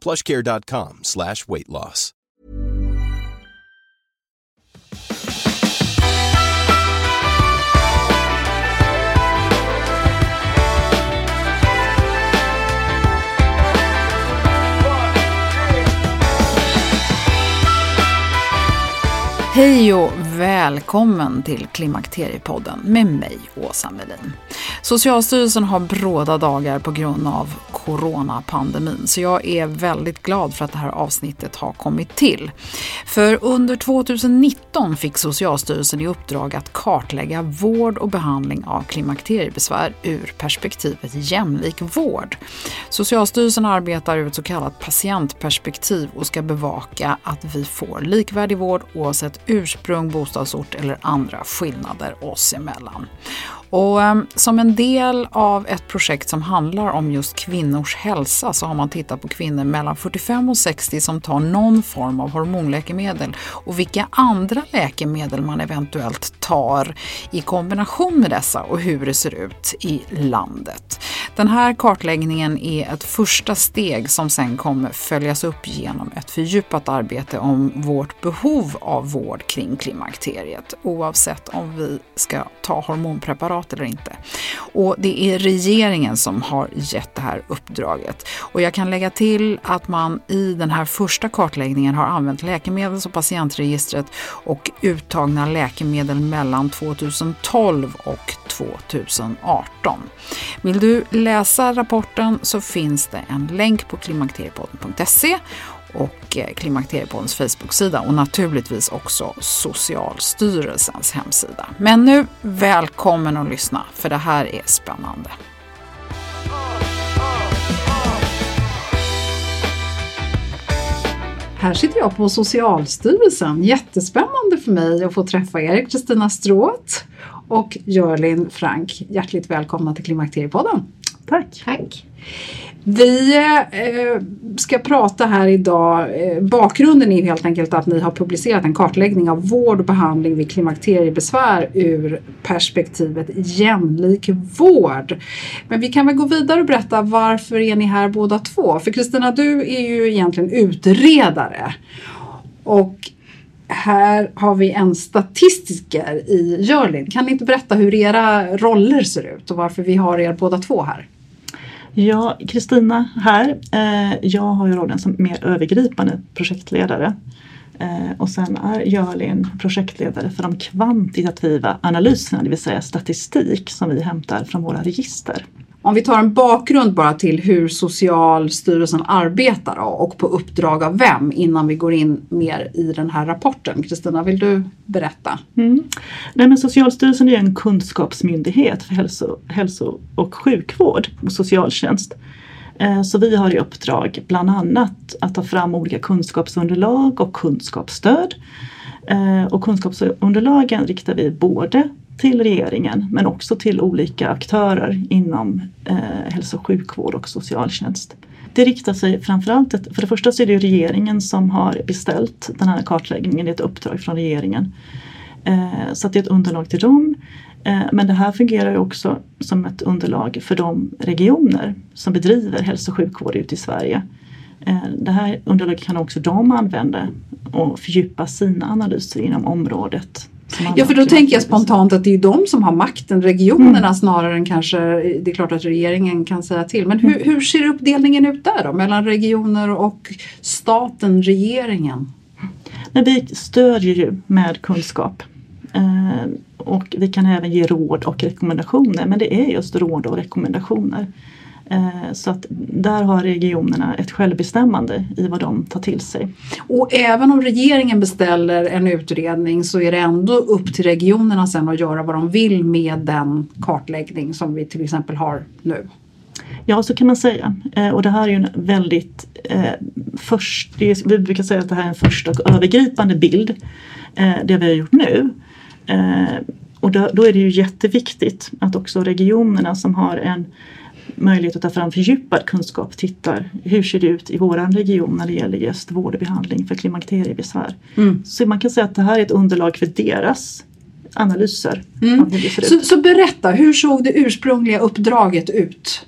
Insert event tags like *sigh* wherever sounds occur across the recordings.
plushcare.com slash weight loss. Hej och välkommen till Klimakteriepodden med mig, Åsa Melin. Socialstyrelsen har bråda dagar på grund av coronapandemin så jag är väldigt glad för att det här avsnittet har kommit till. För under 2019 fick Socialstyrelsen i uppdrag att kartlägga vård och behandling av klimakteriebesvär ur perspektivet jämlik vård. Socialstyrelsen arbetar ur ett så kallat patientperspektiv och ska bevaka att vi får likvärdig vård oavsett ursprung, bostadsort eller andra skillnader oss emellan. Och ehm, som en del av ett projekt som handlar om just kvinnors hälsa så har man tittat på kvinnor mellan 45 och 60 som tar någon form av hormonläkemedel och vilka andra läkemedel man eventuellt tar i kombination med dessa och hur det ser ut i landet. Den här kartläggningen är ett första steg som sen kommer följas upp genom ett fördjupat arbete om vårt behov av vård kring klimakteriet oavsett om vi ska ta hormonpreparat eller inte. Och det är regeringen som har gett det här uppdraget. Och jag kan lägga till att man i den här första kartläggningen har använt läkemedels och patientregistret och uttagna läkemedel mellan 2012 och 2018. Vill du läsa rapporten så finns det en länk på klimakteriepodden.se och eh, Klimakteriepoddens Facebook-sida och naturligtvis också Socialstyrelsens hemsida. Men nu, välkommen att lyssna för det här är spännande. Här sitter jag på Socialstyrelsen. Jättespännande för mig att få träffa er, Kristina Stråth och Jörlin Frank. Hjärtligt välkomna till Klimakteriepodden. Tack. Tack. Vi eh, ska prata här idag. Eh, bakgrunden är helt enkelt att ni har publicerat en kartläggning av vård och behandling vid klimakteriebesvär ur perspektivet jämlik vård. Men vi kan väl gå vidare och berätta varför är ni här båda två? För Kristina, du är ju egentligen utredare. Och här har vi en statistiker i Jörlin. Kan ni inte berätta hur era roller ser ut och varför vi har er båda två här? Ja, Kristina här. Eh, jag har ju rollen som mer övergripande projektledare. Eh, och sen är Jörlin projektledare för de kvantitativa analyserna, det vill säga statistik som vi hämtar från våra register. Om vi tar en bakgrund bara till hur Socialstyrelsen arbetar och på uppdrag av vem innan vi går in mer i den här rapporten. Kristina, vill du berätta? Mm. Nej, men Socialstyrelsen är en kunskapsmyndighet för hälso, hälso och sjukvård och socialtjänst. Eh, så vi har i uppdrag bland annat att ta fram olika kunskapsunderlag och kunskapsstöd. Eh, och kunskapsunderlagen riktar vi både till regeringen men också till olika aktörer inom eh, hälso och sjukvård och socialtjänst. det riktar sig framförallt, för det första så är det regeringen som har beställt den här kartläggningen, det är ett uppdrag från regeringen. Eh, så det är ett underlag till dem. Eh, men det här fungerar ju också som ett underlag för de regioner som bedriver hälso och sjukvård ute i Sverige. Eh, det här underlaget kan också de använda och fördjupa sina analyser inom området. Ja, för då tänker jag spontant att det är de som har makten, regionerna mm. snarare än kanske, det är klart att regeringen kan säga till. Men hur, hur ser uppdelningen ut där då, mellan regioner och staten, regeringen? Men vi stödjer ju med kunskap. Eh, och vi kan även ge råd och rekommendationer, men det är just råd och rekommendationer. Eh, så att där har regionerna ett självbestämmande i vad de tar till sig. Och även om regeringen beställer en utredning så är det ändå upp till regionerna sen att göra vad de vill med den kartläggning som vi till exempel har nu? Ja, så kan man säga. Eh, och det här är ju en väldigt eh, först, vi brukar säga att det här är en första och övergripande bild, eh, det vi har gjort nu. Eh, och då, då, är det ju jätteviktigt att också regionerna som har en möjlighet att ta fram fördjupad kunskap tittar hur ser det ut i våran region när det gäller just vård och behandling för klimakteriebesvär. Mm. Så man kan säga att det här är ett underlag för deras analyser. Mm. Så, så, berätta, hur såg det ursprungliga uppdraget ut?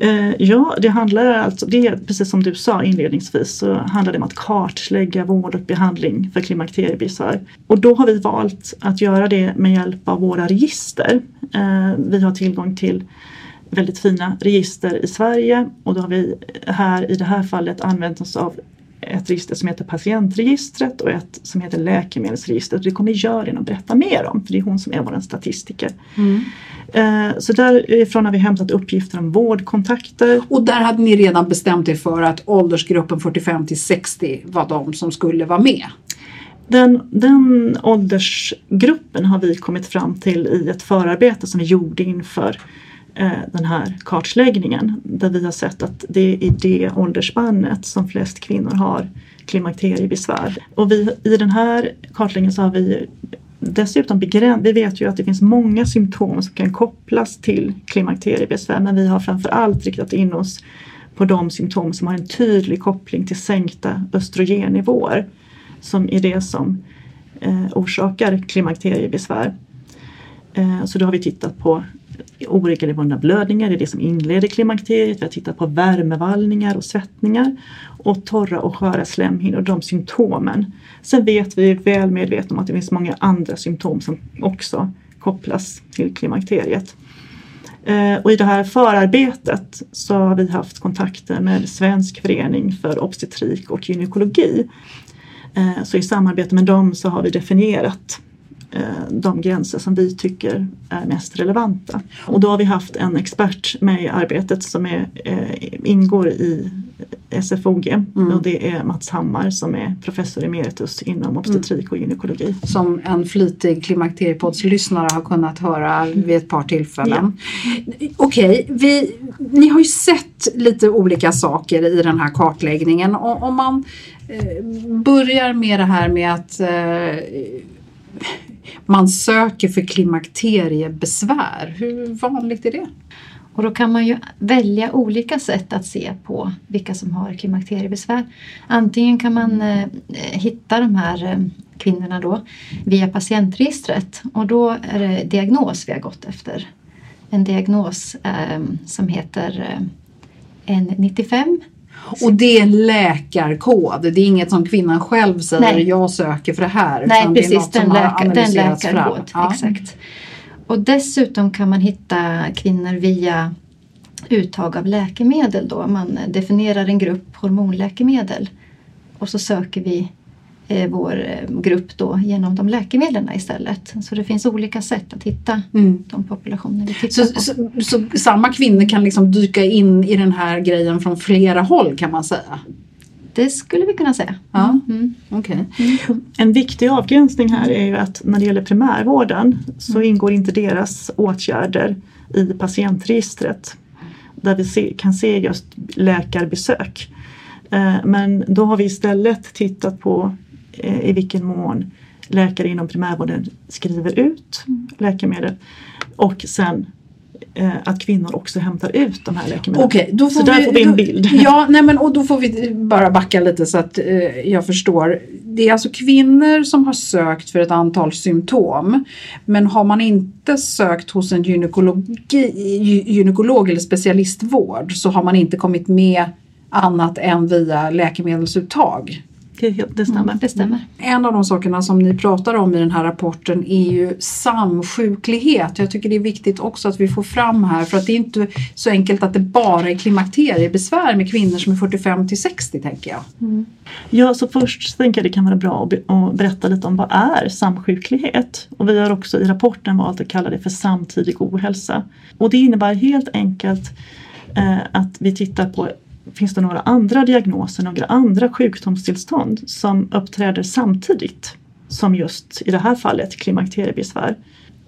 Eh, ja, det handlar alltså, det är precis som du sa inledningsvis, så handlar det om att kartlägga vård och behandling för klimakteriebesvär. Och då har vi valt att göra det med hjälp av våra register. Eh, vi har tillgång till väldigt fina register i Sverige och då har vi här i det här fallet använt oss av ett register som heter patientregistret och ett som heter läkemedelsregistret. Det kommer Jörgen att berätta mer om för det är hon som är vår statistiker. Mm. Eh, så därifrån har vi hämtat uppgifter om vårdkontakter. Och där hade ni redan bestämt er för att åldersgruppen 45 till 60 var de som skulle vara med? Den, den åldersgruppen har vi kommit fram till i ett förarbete som vi gjorde inför Eh, den här kartläggningen där vi har sett att det är i det åldersspannet som flest kvinnor har klimakteriebesvär. Och vi, i den här kartläggningen så har vi dessutom begränsat, vi vet ju att det finns många symptom som kan kopplas till klimakteriebesvär men vi har framför allt riktat in oss på de symptom som har en tydlig koppling till sänkta östrogennivåer som är det som eh, orsakar klimakteriebesvär. Eh, så då har vi tittat på oregelbundna blödningar, det är det som inleder klimakteriet. Vi har tittat på värmevallningar och svettningar och torra och sköra slemhinnor, de symptomen. Sen vet vi väl medvetna om att det finns många andra symptom som också kopplas till klimakteriet. Eh, och i det här förarbetet så har vi haft kontakter med Svensk förening för obstetrik och gynekologi. Eh, så i samarbete med dem så har vi definierat de gränser som vi tycker är mest relevanta. Och då har vi haft en expert med i arbetet som är, eh, ingår i SFOG mm. och det är Mats Hammar som är professor emeritus inom obstetrik och gynekologi. Som en flitig klimakteriepoddslyssnare har kunnat höra vid ett par tillfällen. Ja. Okej, okay, ni har ju sett lite olika saker i den här kartläggningen. Om man eh, börjar med det här med att man söker för klimakteriebesvär. Hur vanligt är det? Och då kan man ju välja olika sätt att se på vilka som har klimakteriebesvär. Antingen kan man eh, eh hitta de här eh, kvinnorna då via patientregistret och då är det diagnos vi har gått efter. En diagnos eh, som heter eh, N95 och det är en läkarkod, det är inget som kvinnan själv säger Nej. jag söker för det här. Nej precis, den, läkar, den läkarkod. Ja. Exakt. Och dessutom kan man hitta kvinnor via uttag av läkemedel då. Man definierar en grupp hormonläkemedel och så söker vi vår eh, grupp då genom de läkemedlen istället. Så det finns olika sätt att hitta mm. de populationer vi tittar så, på. Så, så, samma kvinnor kan liksom dyka in i den här grejen från flera håll kan man säga? Det skulle vi kunna säga. Ja. Mm. Okay. Mm. En viktig avgränsning här är ju att när det gäller primärvården så mm. ingår inte deras åtgärder i patientregistret där vi se, kan se just läkarbesök. Eh, men då har vi istället tittat på Eh, i vilken mån läkare inom primärvården skriver ut läkemedel och sen eh, att kvinnor också hämtar ut de här läkemedlen. Okej, då får så där vi, får vi en då, bild. Ja, nej men, och då får vi bara backa lite så att eh, jag förstår. Det är alltså kvinnor som har sökt för ett antal symptom. Men har man inte sökt hos en gynekologi, gy- gynekolog eller specialistvård så har man inte kommit med annat än via läkemedelsuttag. Det, stämmer. Mm, det stämmer. En av de sakerna som ni pratar om i den här rapporten är ju samsjuklighet. Jag tycker det är viktigt också att vi får fram här för att det är inte så enkelt att det bara är klimakteriebesvär med kvinnor som är 45 till 60 tänker jag. Ja, så först tänker jag det kan vara bra att berätta lite om vad är samsjuklighet? Och vi har också i rapporten valt att kalla det för samtidig ohälsa. Och det innebär helt enkelt eh, att vi tittar på Finns det några andra diagnoser, några andra sjukdomstillstånd som uppträder samtidigt som just i det här fallet klimakteriebesvär?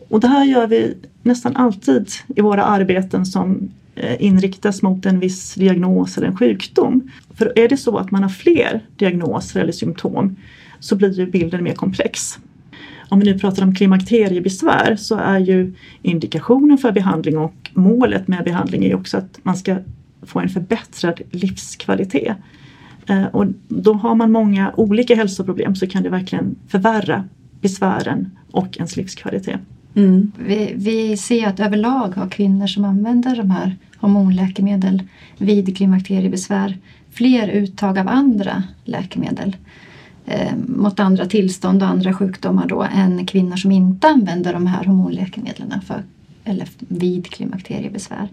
Och det här gör vi nästan alltid i våra arbeten som eh, inriktas mot en viss diagnos eller en sjukdom. För är det så att man har fler diagnoser eller symptom så blir ju bilden mer komplex. Om vi nu pratar om klimakteriebesvär så är ju indikationen för behandling och målet med behandling är ju också att man ska få en förbättrad livskvalitet. Eh, och då har man många olika hälsoproblem så kan det verkligen förvärra besvären och ens livskvalitet. Mm. Vi, vi ser att överlag har kvinnor som använder de här hormonläkemedel vid klimakteriebesvär fler uttag av andra läkemedel eh, mot andra tillstånd och andra sjukdomar då än kvinnor som inte använder de här hormonläkemedlen för, eller vid klimakteriebesvär.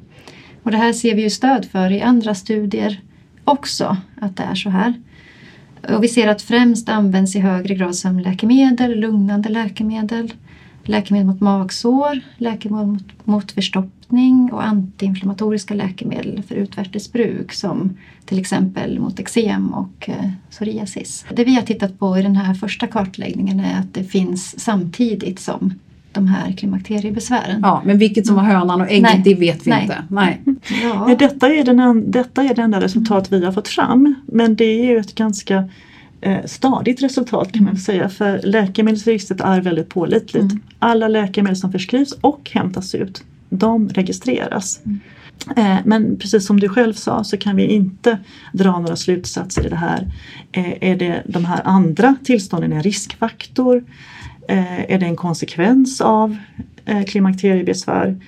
Och det här ser vi ju stöd för i andra studier också, att det är så här. Och vi ser att främst används i högre grad som läkemedel, lugnande läkemedel, läkemedel mot magsår, läkemedel mot, mot förstoppning och antiinflammatoriska läkemedel för utvärtes bruk som till exempel mot eksem och eh, psoriasis. Det vi har tittat på i den här första kartläggningen är att det finns samtidigt som de här klimakteriebesvären. Ja, men vilket som var hönan och ägget Nej. det vet vi Nej. inte. Nej. *laughs* Ja, Ja, detta, är den, detta är det enda resultat vi har fått fram men det är ju ett ganska eh, stadigt resultat kan man säga för läkemedelsregistret är väldigt pålitligt. Alla läkemedel som förskrivs och hämtas ut de registreras. Eh, Men precis som du själv sa så kan vi inte dra några slutsatser i det här. Eh, Är det de här andra tillstånden en riskfaktor? Eh, Är det en konsekvens av eh, klimakteriebesvär?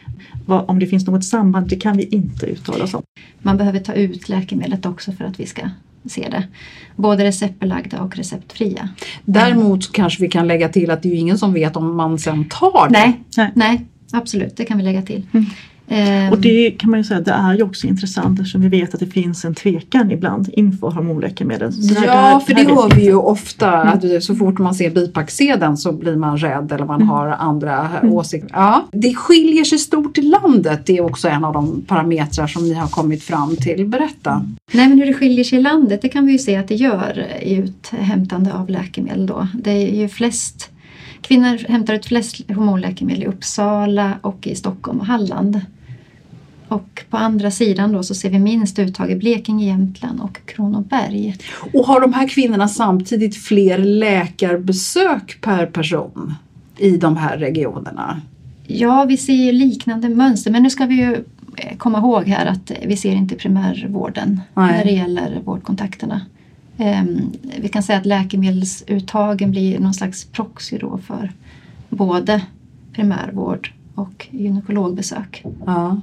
Om det finns något samband, det kan vi inte uttala oss om. man behöver ta ut läkemedlet också för att vi ska se det. Både receptbelagda och receptfria. Däremot kanske vi kan lägga till att det är ju ingen som vet om man sen tar det. Nej, Nej. nej, absolut, det kan vi lägga till. Mm. Ehm, Och det kan man ju säga, det är ju också intressant eftersom vi vet att det finns en tvekan ibland inför hormonläkemedel. Ja, här- för det vet hör vi ju ofta Mm. att det- så fort man ser bipacksedeln så blir man rädd eller man har andra Mm. åsikter. Ja, det skiljer sig stort i landet. Det är också en av de parametrar som ni har kommit fram till. Berätta. Nej, men hur det skiljer sig i landet, det kan vi ju se att det gör i uthämtande av läkemedel då. Det är ju flest Kvinnor hämtar ut flest hormonläkemedel i Uppsala och i Stockholm och Halland. Och på andra sidan då så ser vi minst uttag i Blekinge, Jämtland och Kronoberg. Och har de här kvinnorna samtidigt fler läkarbesök per person i de här regionerna? Ja, vi ser liknande mönster men nu ska vi ju eh, komma ihåg här att vi ser inte primärvården Nej. när det gäller vårdkontakterna. Ehm, vi kan säga att läkemedelsuttagen blir någon slags proxy då för både primärvård och gynekologbesök. Ja.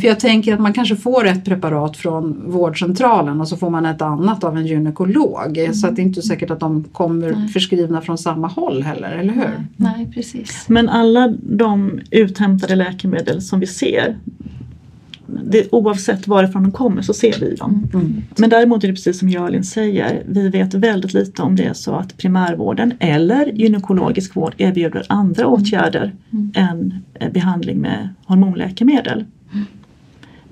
För jag tänker att man kanske får ett preparat från vårdcentralen och så får man ett annat av en gynekolog. Så att det är inte säkert att de kommer Nej. förskrivna från samma håll heller, eller hur? Nej, precis. Men alla de uthämtade läkemedel som vi ser det, oavsett varifrån de kommer så ser vi dem. Mm. Men däremot är det precis som Jörlin säger, vi vet väldigt lite om det är så att primärvården eller gynekologisk vård erbjuder andra åtgärder än eh, behandling med hormonläkemedel.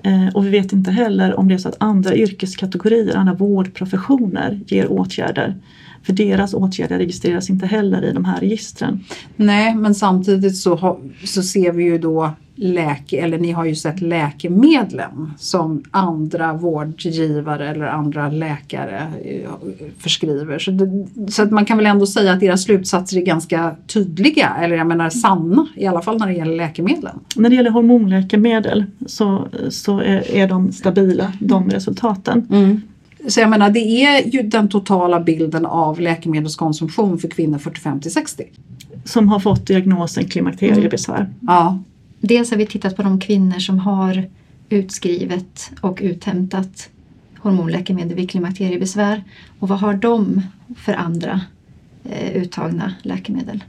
Eh, och vi vet inte heller om det är så att andra yrkeskategorier, andra vårdprofessioner ger åtgärder. För deras åtgärder registreras inte heller i de här registren. Nej, men samtidigt så, så ser vi ju då läke, eller ni har ju sett läkemedlen som andra vårdgivare eller andra läkare eh, förskriver. Så, det, så att man kan väl ändå säga att era slutsatser är ganska tydliga, eller jag menar sanna, i alla fall när det gäller läkemedlen. När det gäller hormonläkemedel så, så är, är de stabila, de resultaten. Mm. Så jag menar det är ju den totala bilden av läkemedelskonsumtion för kvinnor 45 till 60. Som har fått diagnosen klimakteriebesvär. Mm. Ja. Dels har vi tittat på de kvinnor som har utskrivet och uthämtat hormonläkemedel vid klimakteriebesvär och vad har de för andra eh, uttagna läkemedel.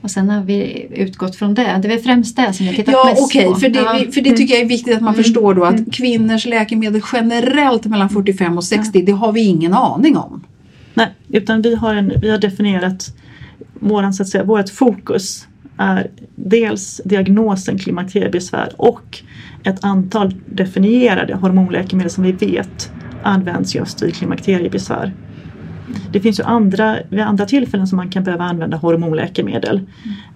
Och sen har vi utgått från det. Det är främst det som jag tittat ja, mest okay, på. För det, ja. för det tycker jag är viktigt att man mm. förstår då att mm. kvinnors läkemedel generellt mellan 45 och 60, ja. det har vi ingen aning om. Nej, utan vi har, en, vi har definierat våran, så att säga, vårt fokus är dels diagnosen klimakteriebesvär och ett antal definierade hormonläkemedel som vi vet används just vid klimakteriebesvär. Det finns ju andra, vid andra tillfällen som man kan behöva använda hormonläkemedel mm.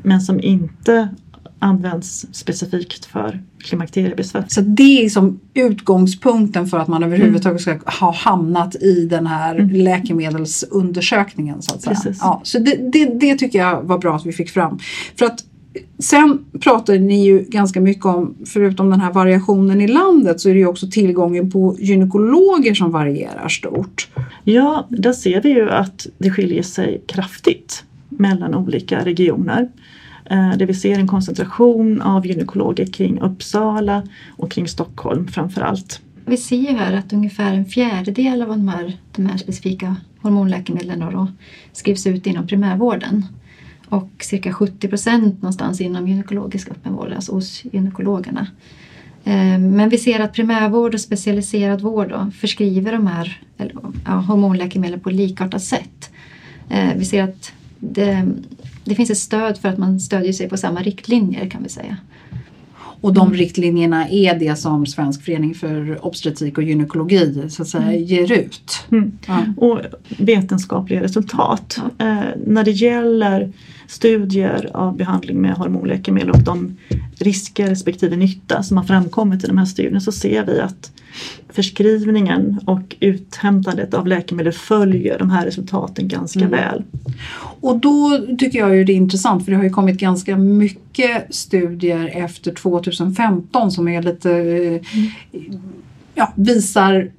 men som inte används specifikt för klimakteriebesvär. Så det är som utgångspunkten för att man överhuvudtaget ska ha hamnat i den här mm. läkemedelsundersökningen. Så, att säga. Ja, så det, det, det, tycker jag var bra att vi fick fram. För att Sen pratar ni ju ganska mycket om, förutom den här variationen i landet, så är det ju också tillgången på gynekologer som varierar stort. Ja, där ser vi ju att det skiljer sig kraftigt mellan olika regioner. Eh, där vi ser en koncentration av gynekologer kring Uppsala och kring Stockholm framför allt. Vi ser ju här att ungefär en fjärdedel av de här, de här specifika hormonläkemedlen då skrivs ut inom primärvården och cirka 70 procent någonstans inom gynekologisk öppenvård, alltså hos gynekologerna. Eh, men vi ser att primärvård och specialiserad vård då förskriver de här ja, hormonläkemedlen på likartat sätt. Eh, vi ser att det, det finns ett stöd för att man stödjer sig på samma riktlinjer kan vi säga. Och de mm. riktlinjerna är det som Svensk förening för obstetrik och gynekologi så att säga mm. ger ut. Mm. Ja. Och vetenskapliga resultat. Ja. Eh, när det gäller studier av behandling med hormonläkemedel och de risker respektive nytta som har framkommit i de här studierna så ser vi att förskrivningen och uthämtandet av läkemedel följer de här resultaten ganska mm. väl. Och då tycker jag ju det är intressant för det har ju kommit ganska mycket studier efter 2015 som är lite mm. ja, visar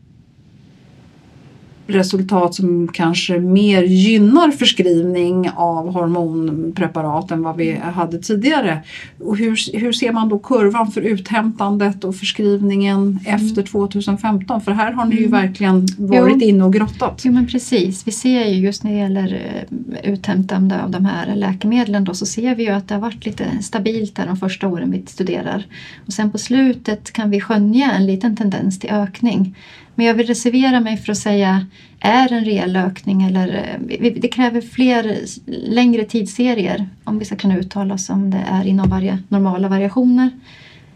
resultat som kanske mer gynnar förskrivning av hormonpreparat än vad vi hade tidigare. Och hur, hur ser man då kurvan för uthämtandet och förskrivningen mm. efter 2015? För här har ni ju mm. verkligen varit jo. inne och grottat. Jo men precis, vi ser ju just när det gäller eh, uthämtande av de här läkemedlen då så ser vi ju att det har varit lite stabilt här de första åren vi studerar. Och sen på slutet kan vi skönja en liten tendens till ökning. Men jag vill reservera mig för att säga är en reell ökning eller eh, det kräver fler längre tidsserier om vi ska kunna uttala oss om det är inom varje normala variationer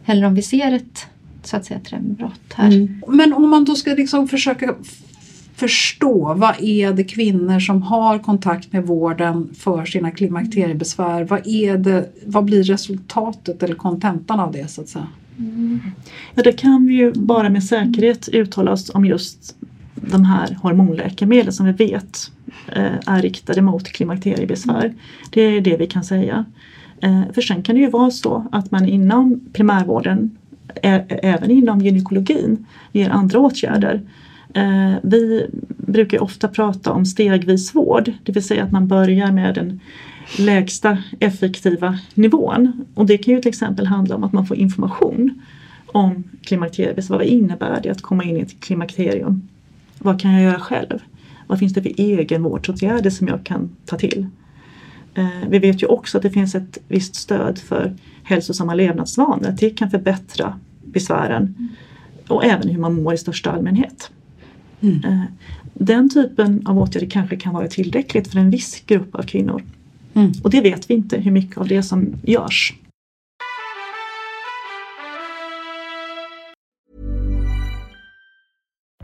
eller om vi ser ett så att säga trendbrott här. Mm. Men om man då ska liksom försöka förstå vad är det kvinnor som har kontakt med vården för sina klimakteriebesvär, vad, är det, vad blir resultatet eller kontentan av det så att säga? Mm. Ja, det kan vi ju bara med säkerhet uttala oss om just de här hormonläkemedlen som vi vet eh, är riktade mot klimakteriebesvär. Det är det vi kan säga. Eh, för sen kan det ju vara så att man inom primärvården, även inom gynekologin, ger andra åtgärder. Eh, vi brukar ofta prata om stegvis vård, det vill säga att man börjar med en lägsta effektiva nivån. Och det kan ju till exempel handla om att man får information om klimakteriebesvär. Vad innebär det att komma in i ett klimakterium? Vad kan jag göra själv? Vad finns det för egenvårdsåtgärder som jag kan ta till? Eh, vi vet ju också att det finns ett visst stöd för hälsosamma levnadsvanor. Det kan förbättra besvären och även hur man mår i största allmänhet. Mm. Eh, den typen av åtgärder kanske kan vara tillräckligt för en viss grupp av kvinnor. Mm. Och det vet vi inte hur mycket av det som görs.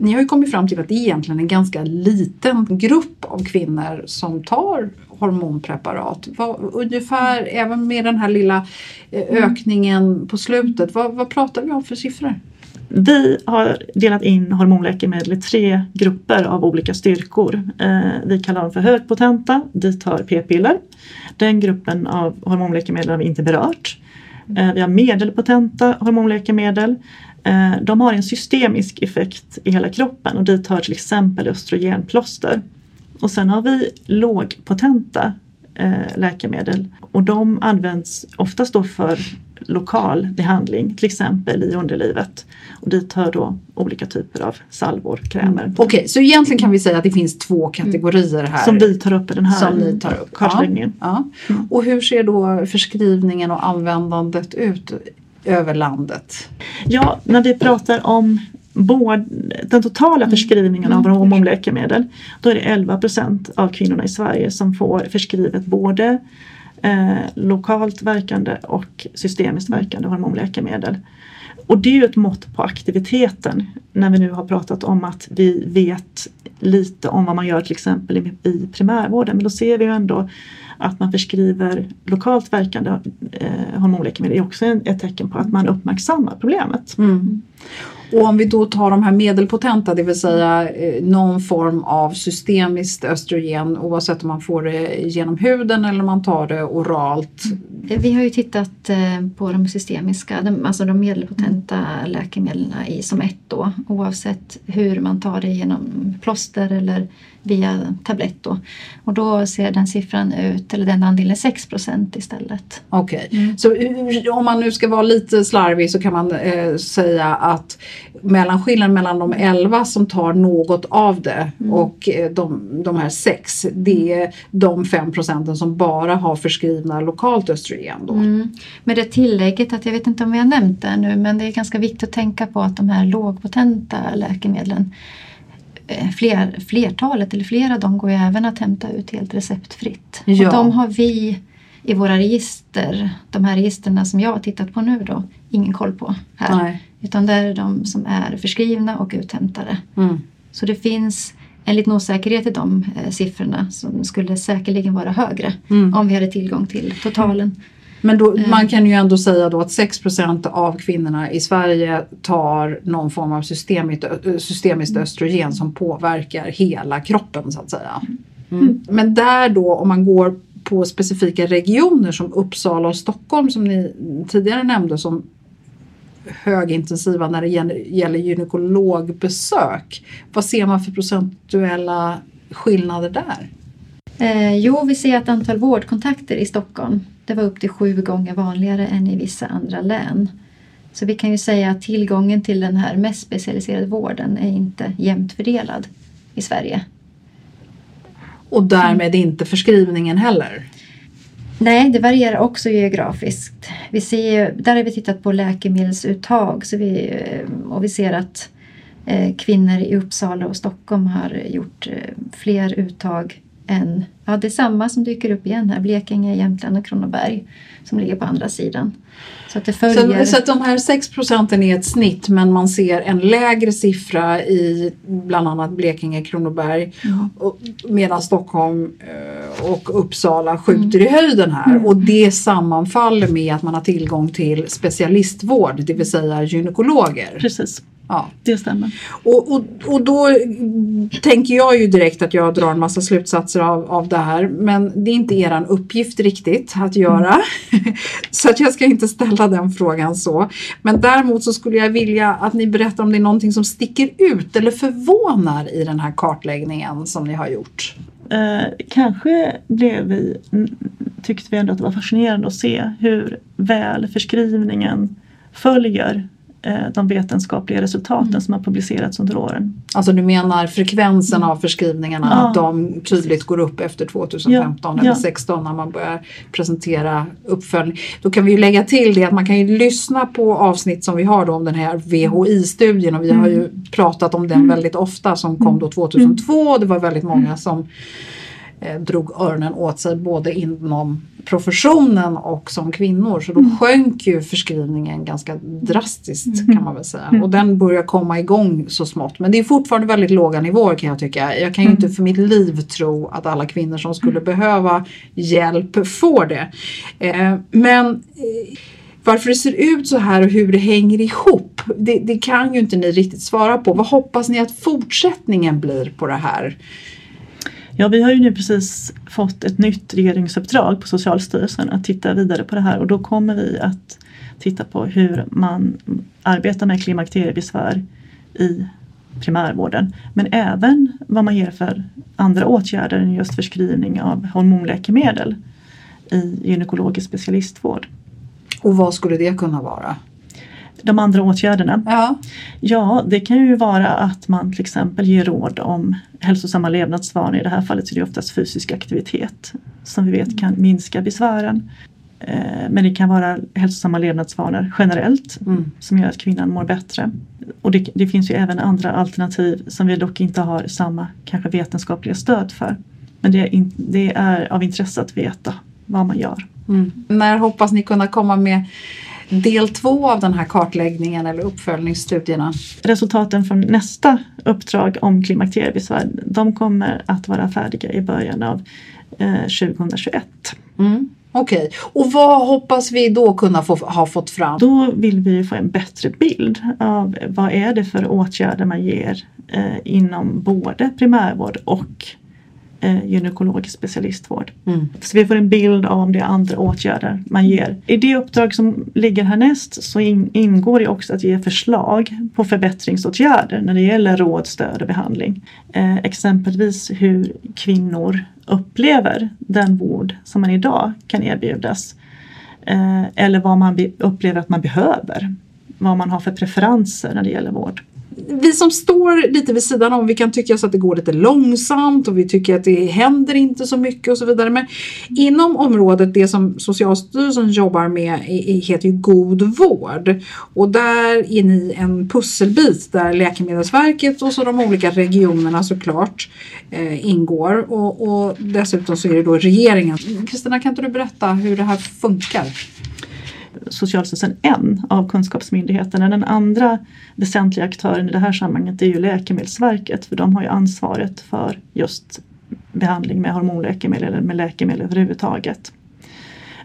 Ni har ju kommit fram till att det är egentligen en ganska liten grupp av kvinnor som tar hormonpreparat. Vad, ungefär, även med den här lilla eh, mm. ökningen på slutet, vad, vad pratar vi om för siffror? Vi har delat in hormonläkemedel i tre grupper av olika styrkor. Eh, vi kallar dem för högpotenta, dit hör p-piller. Den gruppen av hormonläkemedel har vi inte berört. Eh, vi har medelpotenta hormonläkemedel de har en systemisk effekt i hela kroppen och dit hör till exempel östrogenplåster. Och sen har vi lågpotenta eh, läkemedel och de används oftast då för lokal behandling, till exempel i underlivet. Och dit hör då olika typer av salvor, krämer. Mm. Okej, okay, så egentligen kan vi säga att det finns två kategorier här. Som vi tar upp i den här som ni tar upp. kartläggningen. Ja, ja. Mm. Och hur ser då förskrivningen och användandet ut över landet? Ja, när vi pratar om både den totala mm. förskrivningen av mm. hormonläkemedel då är det 11 procent av kvinnorna i Sverige som får förskrivet både eh, lokalt verkande och systemiskt verkande hormonläkemedel. Och det är ju ett mått på aktiviteten när vi nu har pratat om att vi vet lite om vad man gör till exempel i, i primärvården. Men då ser vi ju ändå att man förskriver lokalt verkande eh, hormonläkemedel är också ett tecken på att man uppmärksammar problemet. Mm. Och om vi då tar de här medelpotenta, det vill säga eh, någon form av systemiskt östrogen oavsett om man får det genom huden eller om man tar det oralt. Vi har ju tittat eh, på de systemiska, alltså de medelpotenta läkemedlen i som ett då oavsett hur man tar det genom plåster eller via tablett då. Och då ser den siffran ut, eller den andelen 6% istället. Okej, okay. mm. så om man nu ska vara lite slarvig så kan man eh, säga att mellan skillnaden mellan de 11 som tar något av det mm. och eh, de, de här 6 det är de 5 procenten som bara har förskrivna lokalt östrogen. Då. Mm. Med det tillägget att jag vet inte om vi har nämnt det nu men det är ganska viktigt att tänka på att de här lågpotenta läkemedlen Eh, fler, flertalet eller flera av dem går ju även att hämta ut helt receptfritt. Ja. Och de har vi i våra register, de här registren som jag har tittat på nu då, ingen koll på här. Nej. Utan det är de som är förskrivna och uthämtade. Mm. Så det finns en liten osäkerhet i de eh, siffrorna som skulle säkerligen vara högre mm. om vi hade tillgång till totalen. Men då, mm. man kan ju ändå säga då att 6% av kvinnorna i Sverige tar någon form av systemiskt, systemiskt mm. östrogen som påverkar hela kroppen så att säga. Mm. mm. Men där då om man går på specifika regioner som Uppsala och Stockholm som ni tidigare nämnde som högintensiva när det gäller gynekologbesök. Vad ser man för procentuella skillnader där? Eh, jo, vi ser att antal vårdkontakter i Stockholm det var upp till sju gånger vanligare än i vissa andra län. Så vi kan ju säga att tillgången till den här mest specialiserade vården är inte jämnt fördelad i Sverige. Och därmed inte förskrivningen heller? Nej, det varierar också geografiskt. Vi ser, där har vi tittat på läkemedelsuttag så vi, och vi ser att eh, kvinnor i Uppsala och Stockholm har gjort eh, fler uttag än, ja det är samma som dyker upp igen här, Blekinge, Jämtland och Kronoberg som ligger på andra sidan. Så att, det följer... så, så att de här 6 procenten är ett snitt men man ser en lägre siffra i bland annat Blekinge, Kronoberg mm. medan Stockholm eh, och Uppsala skjuter mm. i höjden här mm. och det sammanfaller med att man har tillgång till specialistvård, det vill säga gynekologer. Precis. Ja. Det stämmer. Och, och, och då tänker jag ju direkt att jag drar en massa slutsatser av, av det här men det är inte eran uppgift riktigt att göra. Mm. *laughs* så att jag ska inte ställa den frågan så. Men däremot så skulle jag vilja att ni berättar om det är någonting som sticker ut eller förvånar i den här kartläggningen som ni har gjort. Eh, kanske blev vi, tyckte vi ändå att det var fascinerande att se hur väl förskrivningen följer de vetenskapliga resultaten mm. som har publicerats under åren. Alltså du menar frekvensen av förskrivningarna, ja. att de tydligt går upp efter 2015 ja. eller 2016 när man börjar presentera uppföljning. Då kan vi ju lägga till det att man kan ju lyssna på avsnitt som vi har då om den här VHI-studien och vi mm. har ju pratat om den mm. väldigt ofta som kom då 2002 mm. och det var väldigt många som eh, drog öronen åt sig både inom professionen och som kvinnor så då mm. sjönk ju förskrivningen ganska drastiskt mm. kan man väl säga mm. och den börjar komma igång så smått men det är fortfarande väldigt låga nivåer kan jag tycka. Jag kan ju inte för mitt liv tro att alla kvinnor som skulle behöva hjälp får det. Eh, men eh, varför det ser ut så här och hur det hänger ihop, det, det, kan ju inte ni riktigt svara på. Vad hoppas ni att fortsättningen blir på det här? Ja, vi har ju nu precis fått ett nytt regeringsuppdrag på Socialstyrelsen att titta vidare på det här och då kommer vi att titta på hur man arbetar med klimakteriebesvär i primärvården. Men även vad man ger för andra åtgärder än just förskrivning av hormonläkemedel i gynekologisk specialistvård. Och vad skulle det kunna vara? De andra åtgärderna? Ja. ja, det kan ju vara att man till exempel ger råd om hälsosamma levnadsvanor. I det här fallet så är det oftast fysisk aktivitet som vi vet kan minska besvären. Eh, men det kan vara hälsosamma levnadsvanor generellt mm. som gör att kvinnan mår bättre. Och det, det, finns ju även andra alternativ som vi dock inte har samma kanske vetenskapliga stöd för. Men det är, in, det är av intresse att veta vad man gör. Mm. När hoppas ni kunna komma med del två av den här kartläggningen eller uppföljningsstudierna? Resultaten från nästa uppdrag om klimakteriebesvär de kommer att vara färdiga i början av eh, 2021. Mm. Okej, okay. och vad hoppas vi då kunna få, ha fått fram? Då vill vi få en bättre bild av vad är det för åtgärder man ger eh, inom både primärvård och eh, gynekologisk specialistvård. Mm. Så vi får en bild av om det är andra åtgärder man ger. I det uppdrag som ligger härnäst så in, ingår det också att ge förslag på förbättringsåtgärder när det gäller råd, stöd och behandling. Eh, exempelvis hur kvinnor upplever den vård som man idag kan erbjudas. Eh, eller vad man upplever att man behöver. Vad man har för preferenser när det gäller vård vi som står lite vid sidan om, vi kan tycka så att det går lite långsamt och vi tycker att det händer inte så mycket och så vidare. Men inom området, det som Socialstyrelsen jobbar med heter ju god vård. Och där är ni en pusselbit där Läkemedelsverket och så de olika regionerna såklart eh, ingår. Och, och dessutom så är det då regeringen. Kristina, kan inte du berätta hur det här funkar? Socialstyrelsen en av kunskapsmyndigheterna. Den andra väsentliga aktören i det här sammanhanget är ju Läkemedelsverket för de har ju ansvaret för just behandling med hormonläkemedel eller med läkemedel överhuvudtaget.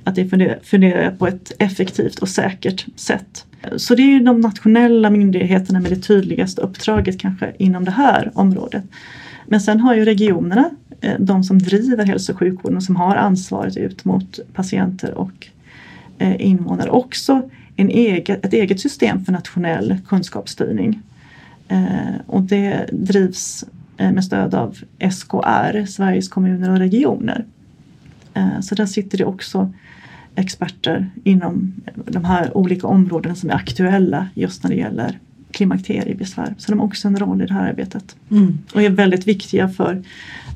Att det fungerar på ett effektivt och säkert sätt. Så det är ju de nationella myndigheterna med det tydligaste uppdraget kanske inom det här området. Men sen har ju regionerna, eh, de som driver hälso och sjukvården och som har ansvaret ut mot patienter och invånare också en eget, ett eget system för nationell kunskapsstyrning. Eh, och det drivs med stöd av SKR, Sveriges kommuner och regioner. Så där sitter det också experter inom de här olika områdena som är aktuella just när det gäller klimakteriebesvär. Så de har också en roll i det här arbetet. Mm. Och är väldigt viktiga för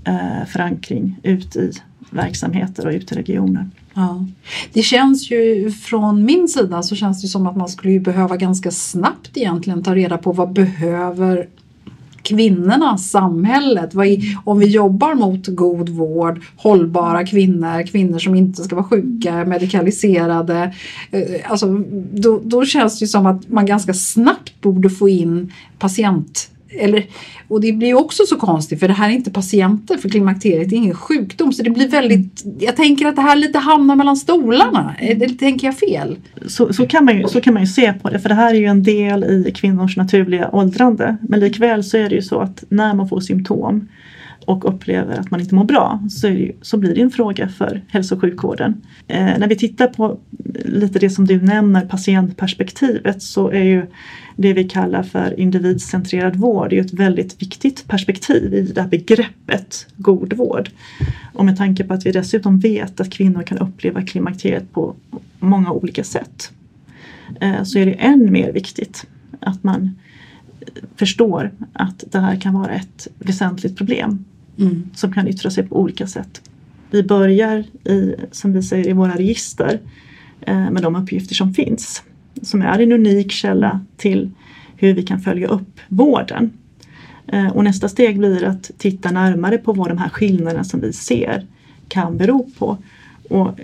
eh, förankring ut i verksamheter och ut i regioner. Ja. Det känns ju från min sida så känns det som att man skulle behöva ganska snabbt egentligen ta reda på vad behöver kvinnorna, samhället. Om vi jobbar mot god vård, hållbara kvinnor, kvinnor som inte ska vara sjuka, medikaliserade. Eh, alltså, då, då känns det som att man ganska snabbt borde få in patient eller, och det blir också så konstigt för det här är inte patienter för klimakteriet, det är ingen sjukdom. Så det blir väldigt, jag tänker att det här lite hamnar mellan stolarna. Eller tänker jag fel? Så, så, kan man ju, så kan man ju se på det för det här är ju en del i kvinnors naturliga åldrande. Men likväl så är det ju så att när man får symptom och upplever att man inte mår bra så, det, så blir det en fråga för hälso och sjukvården. Eh, när vi tittar på lite det som du nämner, patientperspektivet, så är ju det vi kallar för individcentrerad vård är ett väldigt viktigt perspektiv i det här begreppet god vård. Och med tanke på att vi dessutom vet att kvinnor kan uppleva klimakteriet på många olika sätt eh, så är det än mer viktigt att man förstår att det här kan vara ett väsentligt problem mm. som kan yttra sig på olika sätt. Vi börjar i, som vi säger, i våra register eh, med de uppgifter som finns som är en unik källa till hur vi kan följa upp vården. Eh, och nästa steg blir att titta närmare på vad de här skillnaderna som vi ser kan bero på och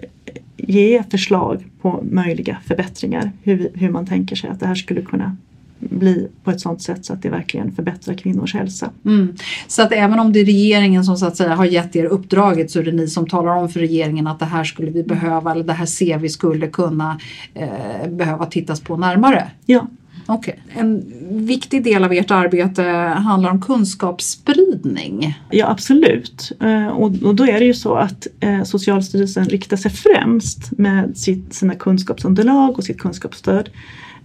ge förslag på möjliga förbättringar. Hur, hur man tänker sig att det här skulle kunna bli på ett sådant sätt så att det verkligen förbättrar kvinnors hälsa. Mm. Så att även om det är regeringen som så att säga har gett er uppdraget så är det ni som talar om för regeringen att det här skulle vi behöva eller det här ser vi skulle kunna eh, behöva tittas på närmare? Ja. Okay. En viktig del av ert arbete handlar om kunskapsspridning. Ja absolut. Eh, och, då är det ju så att eh, Socialstyrelsen riktar sig främst med sitt, sina kunskapsunderlag och sitt kunskapsstöd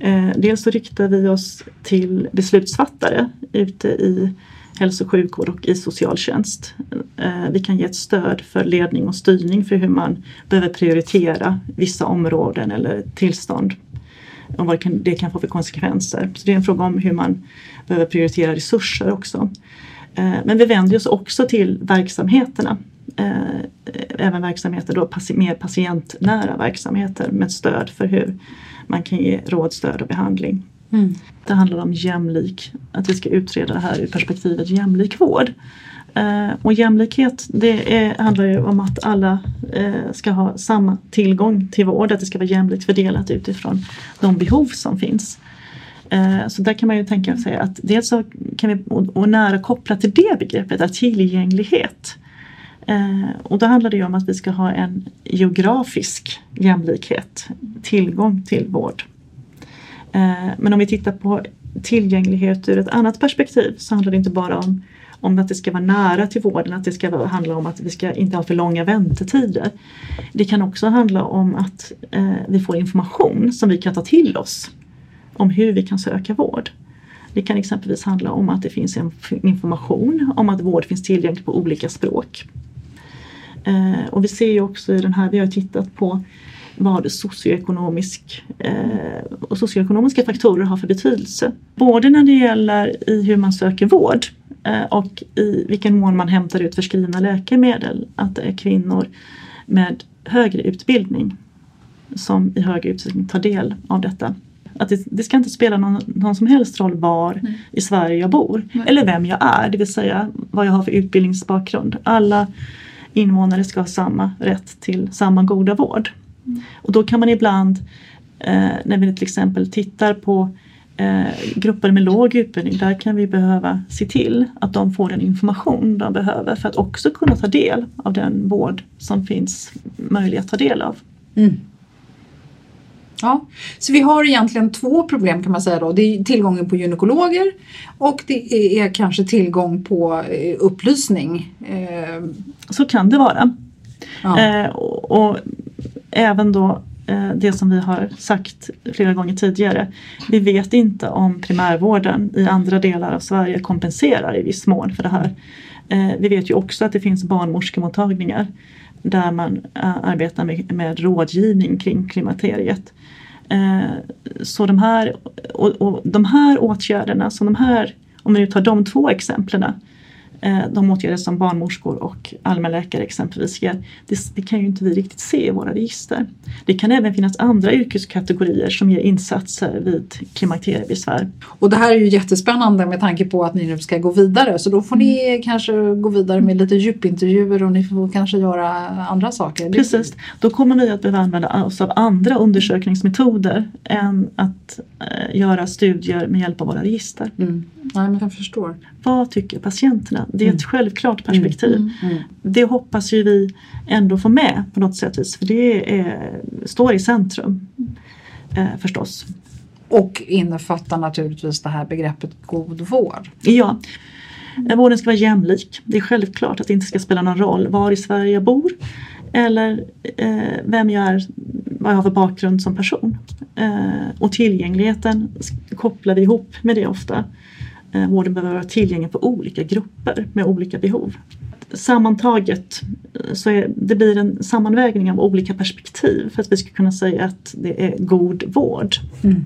Eh, dels så riktar vi oss till beslutsfattare ute i hälso och sjukvård och i socialtjänst. Eh, vi kan ge ett stöd för ledning och styrning för hur man behöver prioritera vissa områden eller tillstånd och vad det kan, få för konsekvenser. Så det är en fråga om hur man behöver prioritera resurser också. Eh, men vi vänder oss också till verksamheterna. Även verksamheter då, mer patientnära verksamheter med stöd för hur man kan ge råd, stöd och behandling. Mm. Det handlar om jämlik, att vi ska utreda det här ur perspektivet jämlik vård. Eh, och jämlikhet det är, handlar ju om att alla eh, ska ha samma tillgång till vård, att det ska vara jämlikt fördelat utifrån de behov som finns. Eh, så där kan man ju tänka sig att dels så kan vi, och, och nära kopplat till det begreppet, är tillgänglighet. Eh, och då handlar det om att vi ska ha en geografisk jämlikhet, tillgång till vård. Eh, men om vi tittar på tillgänglighet ur ett annat perspektiv så handlar det inte bara om, om att det ska vara nära till vården, att det ska handla om att vi ska inte ha för långa väntetider. Det kan också handla om att eh, vi får information som vi kan ta till oss om hur vi kan söka vård. Det kan exempelvis handla om att det finns information om att vård finns tillgänglig på olika språk. Eh, och vi ser ju också i den här, vi har tittat på vad socioekonomisk, eh, och socioekonomiska faktorer har för betydelse. Både när det gäller i hur man söker vård eh, och i vilken mån man hämtar ut förskrivna läkemedel. Att det är kvinnor med högre utbildning som i högre utsträckning tar del av detta. Att det, det ska inte spela någon, någon, som helst roll var Nej. i Sverige jag bor Nej. eller vem jag är, det vill säga vad jag har för utbildningsbakgrund. Alla invånare ska ha samma rätt till samma goda vård. Och då kan man ibland eh, när vi till exempel tittar på eh, grupper med låg utbildning, där kan vi behöva se till att de får den information de behöver för att också kunna ta del av den vård som finns möjlig att ta del av. Mm. Ja, så vi har egentligen två problem kan man säga då. Det är tillgången på gynekologer och det är kanske tillgång på eh, upplysning. Eh, så kan det vara. Ja. Eh, och, och, även då det som vi har sagt flera gånger tidigare. Vi vet inte om primärvården i andra delar av Sverige kompenserar i viss mån för det här. Vi vet ju också att det finns barnmorskemottagningar där man eh, arbetar med, med rådgivning kring klimakteriet. Eh, så de här, och, och de här åtgärderna, som de här, om vi nu tar de två exemplen de åtgärder som barnmorskor och allmänläkare exempelvis ger, det, det, kan ju inte vi riktigt se i våra register. Det kan även finnas andra yrkeskategorier som ger insatser vid klimakteriebesvär. Och det här är ju jättespännande med tanke på att ni nu ska gå vidare så då får ni mm. kanske gå vidare med lite djupintervjuer och ni får kanske göra andra saker. Precis, då kommer vi att behöva använda oss av andra undersökningsmetoder än att eh, göra studier med hjälp av våra register. Mm. Nej, men jag förstår. Vad tycker patienterna? Det är ett mm. självklart perspektiv. Mm. Mm. mm. Det hoppas ju vi ändå få med på något sätt för det är, står i centrum eh, förstås. Och innefattar naturligtvis det här begreppet god vård. Ja. Vården ska vara jämlik. Det är självklart att det inte ska spela någon roll var i Sverige jag bor eller eh, vem jag är, vad jag har för bakgrund som person. Eh, och tillgängligheten kopplar vi ihop med det ofta. Eh, Vården behöver vara tillgänglig för olika grupper med olika behov. Sammantaget eh, så är, det blir en sammanvägning av olika perspektiv för att vi ska kunna säga att det är god vård. Mm.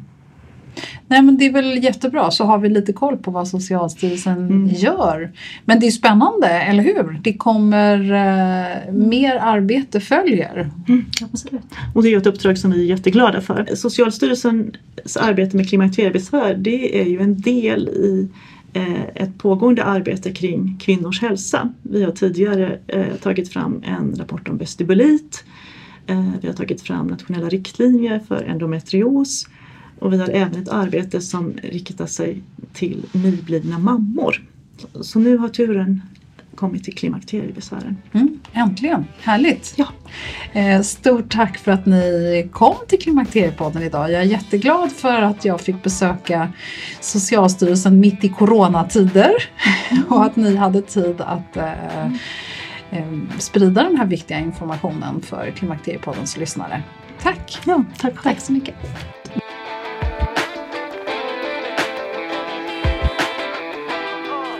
Nej men det är väl jättebra så har vi lite koll på vad Socialstyrelsen mm. gör. Men det är spännande, eller hur? Det kommer eh, mer arbete följer. Mm. Absolut. Och det är ett uppdrag som vi är jätteglada för. Socialstyrelsens arbete med klimakteriebesvär det är ju en del i eh, ett pågående arbete kring kvinnors hälsa. Vi har tidigare eh, tagit fram en rapport om vestibulit. Eh, vi har tagit fram nationella riktlinjer för endometrios och vi har även ett arbete som riktar sig till nyblivna mammor. Så nu har turen kommit till klimakteriebesvären. Mm, äntligen, härligt! Ja. Eh, stort tack för att ni kom till Klimakteriepodden idag. Jag är jätteglad för att jag fick besöka Socialstyrelsen mitt i coronatider *laughs* och att ni hade tid att eh, eh, sprida den här viktiga informationen för Klimakteriepoddens lyssnare. Tack! Ja, tack, tack så mycket!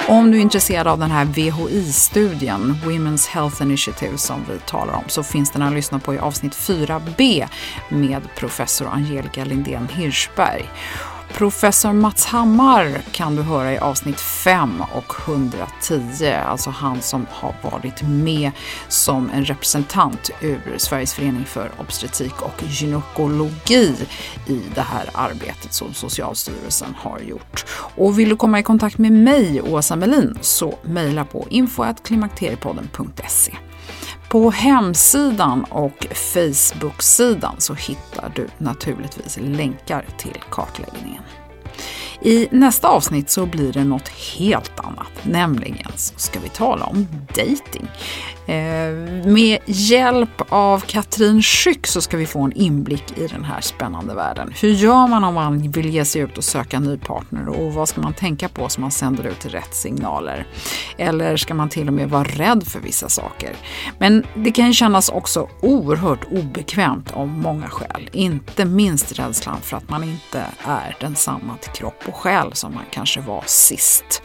Om du är intresserad av den här VHI-studien, Women's Health Initiative, som vi talar om, så finns den att lyssna på i avsnitt 4b med professor Angelica Lindén Hirschberg. Professor Mats Hammar kan du höra i avsnitt 5 och 110, alltså han som har varit med som en representant ur Sveriges förening för obstetrik och gynekologi i det här arbetet som Socialstyrelsen har gjort. Och vill du komma i kontakt med mig, Åsa Melin, så mejla på info.klimakteriepodden.se. På hemsidan och Facebook-sidan så hittar du naturligtvis länkar till kartläggningen. I nästa avsnitt så blir det något helt annat, nämligen så ska vi tala om dating. Eh, med hjälp av Katrin Schyck så ska vi få en inblick i den här spännande världen. Hur gör man om man vill ge sig ut och söka en ny partner och vad ska man tänka på så man sänder ut rätt signaler? Eller ska man till och med vara rädd för vissa saker? Men det kan kännas också oerhört obekvämt av många skäl. Inte minst rädslan för att man inte är densamma till kropp och själ som man kanske var sist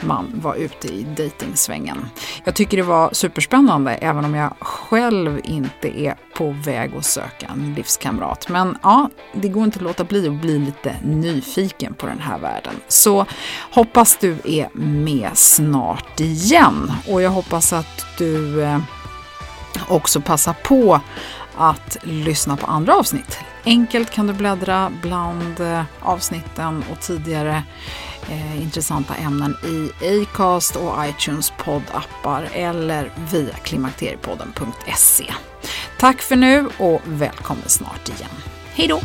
man var ute i dejtingsvängen. Jag tycker det var superspännande även om jag själv inte är på väg att söka en livskamrat. Men ja, det går inte att låta bli att bli lite nyfiken på den här världen. Så hoppas du är med snart igen och jag hoppas att du eh, också passar på att lyssna på andra avsnitt. Enkelt kan du bläddra bland eh, avsnitten och tidigare eh, intressanta ämnen i Acast och iTunes poddappar eller via klimakteriepodden.se. Tack för nu och välkommen snart igen. Hej då!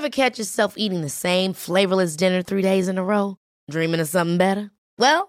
Have catch yourself eating the same flavorless dinner three days in a row? Dreaming of something better? Well,